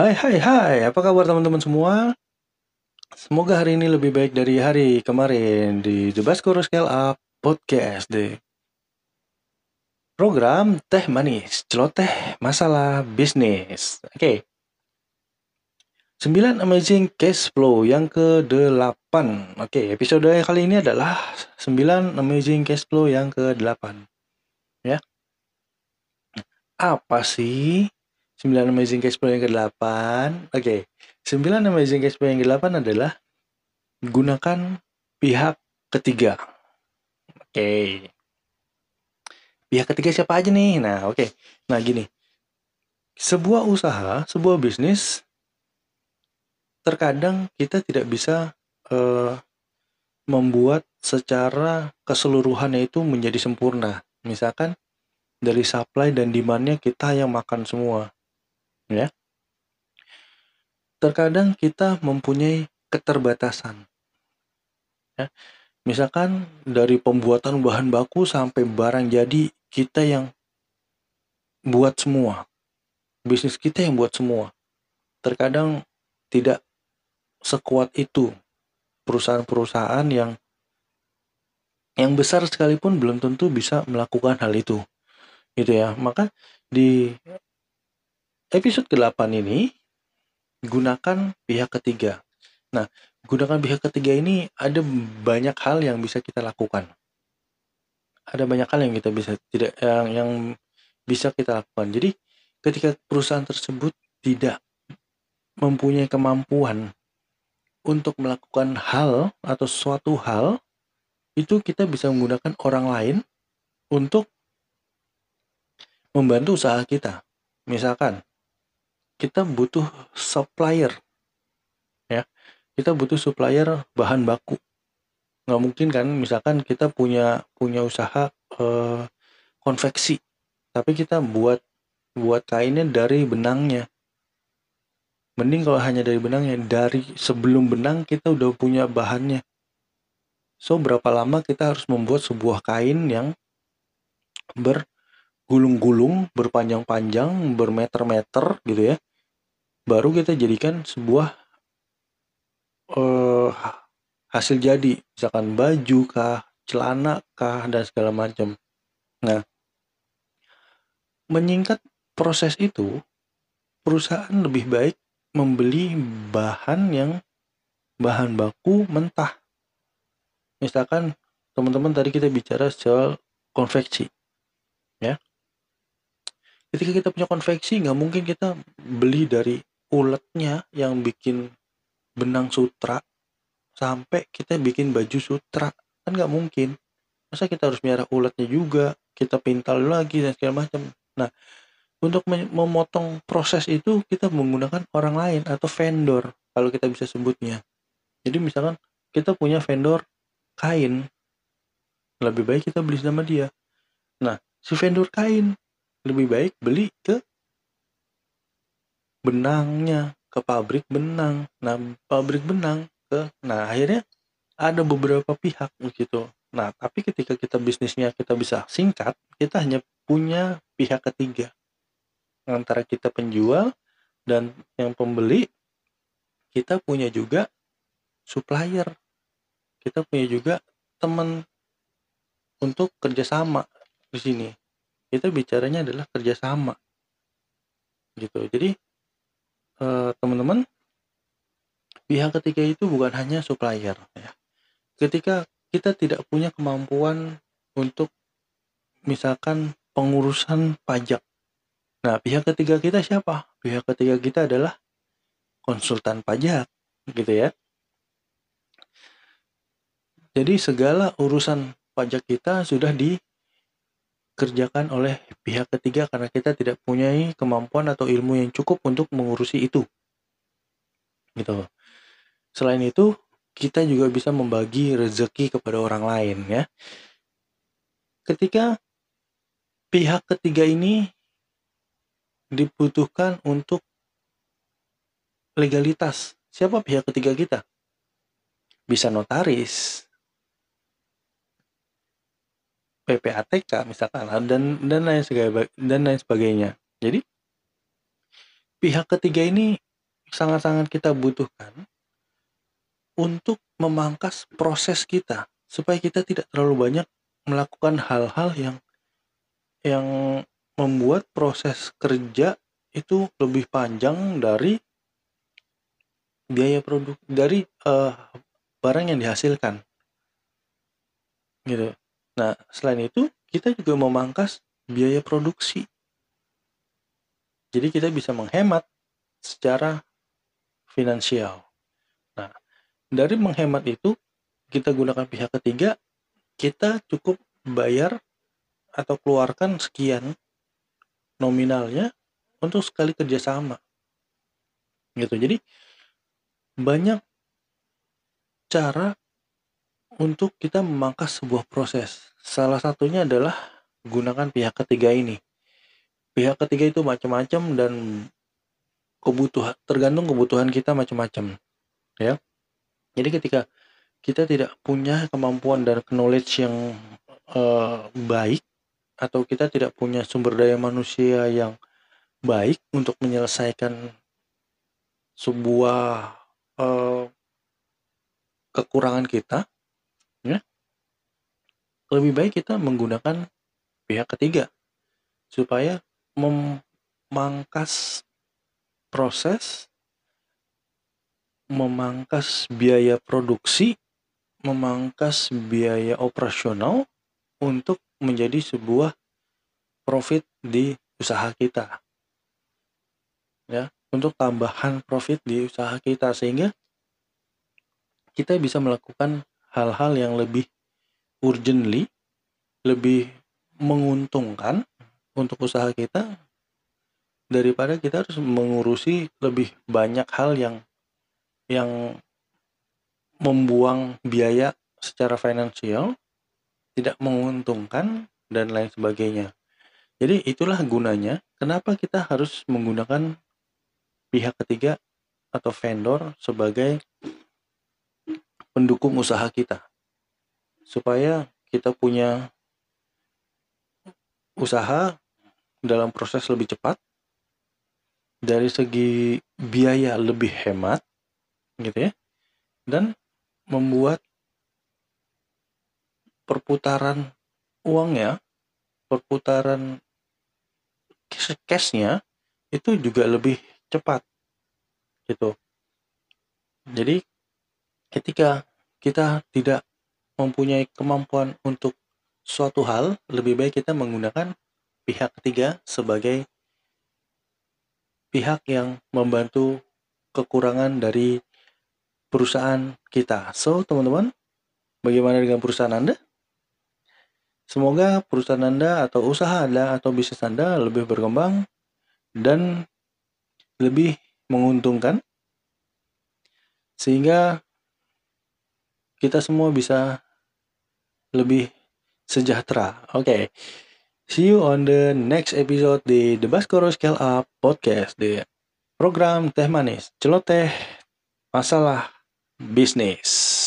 Hai hai hai, apa kabar teman-teman semua? Semoga hari ini lebih baik dari hari kemarin di The Baskoro Scale Up Podcast deh. Program Teh Manis, celoteh masalah bisnis. Oke. 9 Amazing Cash Flow yang ke-8. Oke, episode kali ini adalah 9 Amazing Cash Flow yang ke-8. Ya. Apa sih 9 Amazing Cash Flow yang ke-8? Oke. 9 Amazing Cash Flow yang ke-8 adalah gunakan pihak ketiga. Oke. Pihak ketiga siapa aja nih? Nah, oke. Nah, gini. Sebuah usaha, sebuah bisnis terkadang kita tidak bisa uh, membuat secara keseluruhannya itu menjadi sempurna. Misalkan dari supply dan demandnya kita yang makan semua, ya. Terkadang kita mempunyai keterbatasan, ya. Misalkan dari pembuatan bahan baku sampai barang jadi kita yang buat semua, bisnis kita yang buat semua. Terkadang tidak sekuat itu perusahaan-perusahaan yang yang besar sekalipun belum tentu bisa melakukan hal itu gitu ya maka di episode ke-8 ini gunakan pihak ketiga. Nah gunakan pihak ketiga ini ada banyak hal yang bisa kita lakukan. Ada banyak hal yang kita bisa tidak yang yang bisa kita lakukan. Jadi ketika perusahaan tersebut tidak mempunyai kemampuan untuk melakukan hal atau suatu hal itu kita bisa menggunakan orang lain untuk membantu usaha kita. Misalkan kita butuh supplier ya. Kita butuh supplier bahan baku. Nggak mungkin kan misalkan kita punya punya usaha eh, konveksi tapi kita buat buat kainnya dari benangnya Mending kalau hanya dari benang ya dari sebelum benang kita udah punya bahannya. So berapa lama kita harus membuat sebuah kain yang bergulung-gulung, berpanjang-panjang, bermeter-meter gitu ya. Baru kita jadikan sebuah uh, hasil jadi, misalkan baju kah, celana kah dan segala macam. Nah, menyingkat proses itu, perusahaan lebih baik membeli bahan yang bahan baku mentah. Misalkan teman-teman tadi kita bicara soal konveksi, ya. Ketika kita punya konveksi, nggak mungkin kita beli dari uletnya yang bikin benang sutra sampai kita bikin baju sutra kan nggak mungkin. Masa kita harus miara uletnya juga, kita pintal lagi dan segala macam. Nah, untuk memotong proses itu kita menggunakan orang lain atau vendor kalau kita bisa sebutnya. Jadi misalkan kita punya vendor kain, lebih baik kita beli sama dia. Nah, si vendor kain lebih baik beli ke benangnya, ke pabrik benang. Nah, pabrik benang ke nah akhirnya ada beberapa pihak begitu. Nah, tapi ketika kita bisnisnya kita bisa singkat, kita hanya punya pihak ketiga. Antara kita penjual dan yang pembeli kita punya juga supplier. Kita punya juga teman untuk kerjasama di sini. Kita bicaranya adalah kerjasama. Gitu. Jadi teman-teman pihak ketiga itu bukan hanya supplier ya ketika kita tidak punya kemampuan untuk misalkan pengurusan pajak Nah, pihak ketiga kita siapa? Pihak ketiga kita adalah konsultan pajak, gitu ya. Jadi segala urusan pajak kita sudah dikerjakan oleh pihak ketiga karena kita tidak punya kemampuan atau ilmu yang cukup untuk mengurusi itu. Gitu. Selain itu, kita juga bisa membagi rezeki kepada orang lain ya. Ketika pihak ketiga ini dibutuhkan untuk legalitas. Siapa pihak ketiga kita? Bisa notaris, PPATK misalkan dan dan lain sebagainya dan lain sebagainya. Jadi pihak ketiga ini sangat-sangat kita butuhkan untuk memangkas proses kita supaya kita tidak terlalu banyak melakukan hal-hal yang yang membuat proses kerja itu lebih panjang dari biaya produk dari uh, barang yang dihasilkan gitu nah selain itu kita juga memangkas biaya produksi. Jadi kita bisa menghemat secara finansial. Nah dari menghemat itu kita gunakan pihak ketiga kita cukup bayar atau keluarkan sekian nominalnya untuk sekali kerjasama. Gitu. Jadi banyak cara untuk kita memangkas sebuah proses salah satunya adalah gunakan pihak ketiga ini. Pihak ketiga itu macam-macam dan kebutuhan tergantung kebutuhan kita macam-macam ya. Jadi ketika kita tidak punya kemampuan dan knowledge yang uh, baik atau kita tidak punya sumber daya manusia yang baik untuk menyelesaikan sebuah uh, kekurangan kita lebih baik kita menggunakan pihak ketiga supaya memangkas proses memangkas biaya produksi, memangkas biaya operasional untuk menjadi sebuah profit di usaha kita. Ya, untuk tambahan profit di usaha kita sehingga kita bisa melakukan hal-hal yang lebih urgently, lebih menguntungkan untuk usaha kita daripada kita harus mengurusi lebih banyak hal yang yang membuang biaya secara finansial tidak menguntungkan dan lain sebagainya. Jadi itulah gunanya kenapa kita harus menggunakan pihak ketiga atau vendor sebagai pendukung usaha kita. Supaya kita punya usaha dalam proses lebih cepat dari segi biaya lebih hemat gitu ya dan membuat perputaran uangnya perputaran cashnya itu juga lebih cepat gitu. Jadi ketika kita tidak mempunyai kemampuan untuk suatu hal lebih baik kita menggunakan pihak ketiga sebagai pihak yang membantu kekurangan dari perusahaan kita. So, teman-teman, bagaimana dengan perusahaan Anda? Semoga perusahaan Anda atau usaha Anda atau bisnis Anda lebih berkembang dan lebih menguntungkan sehingga kita semua bisa lebih sejahtera. Oke. Okay. See you on the next episode di The Baskoro Scale Up Podcast di program Teh Manis. Celoteh masalah business.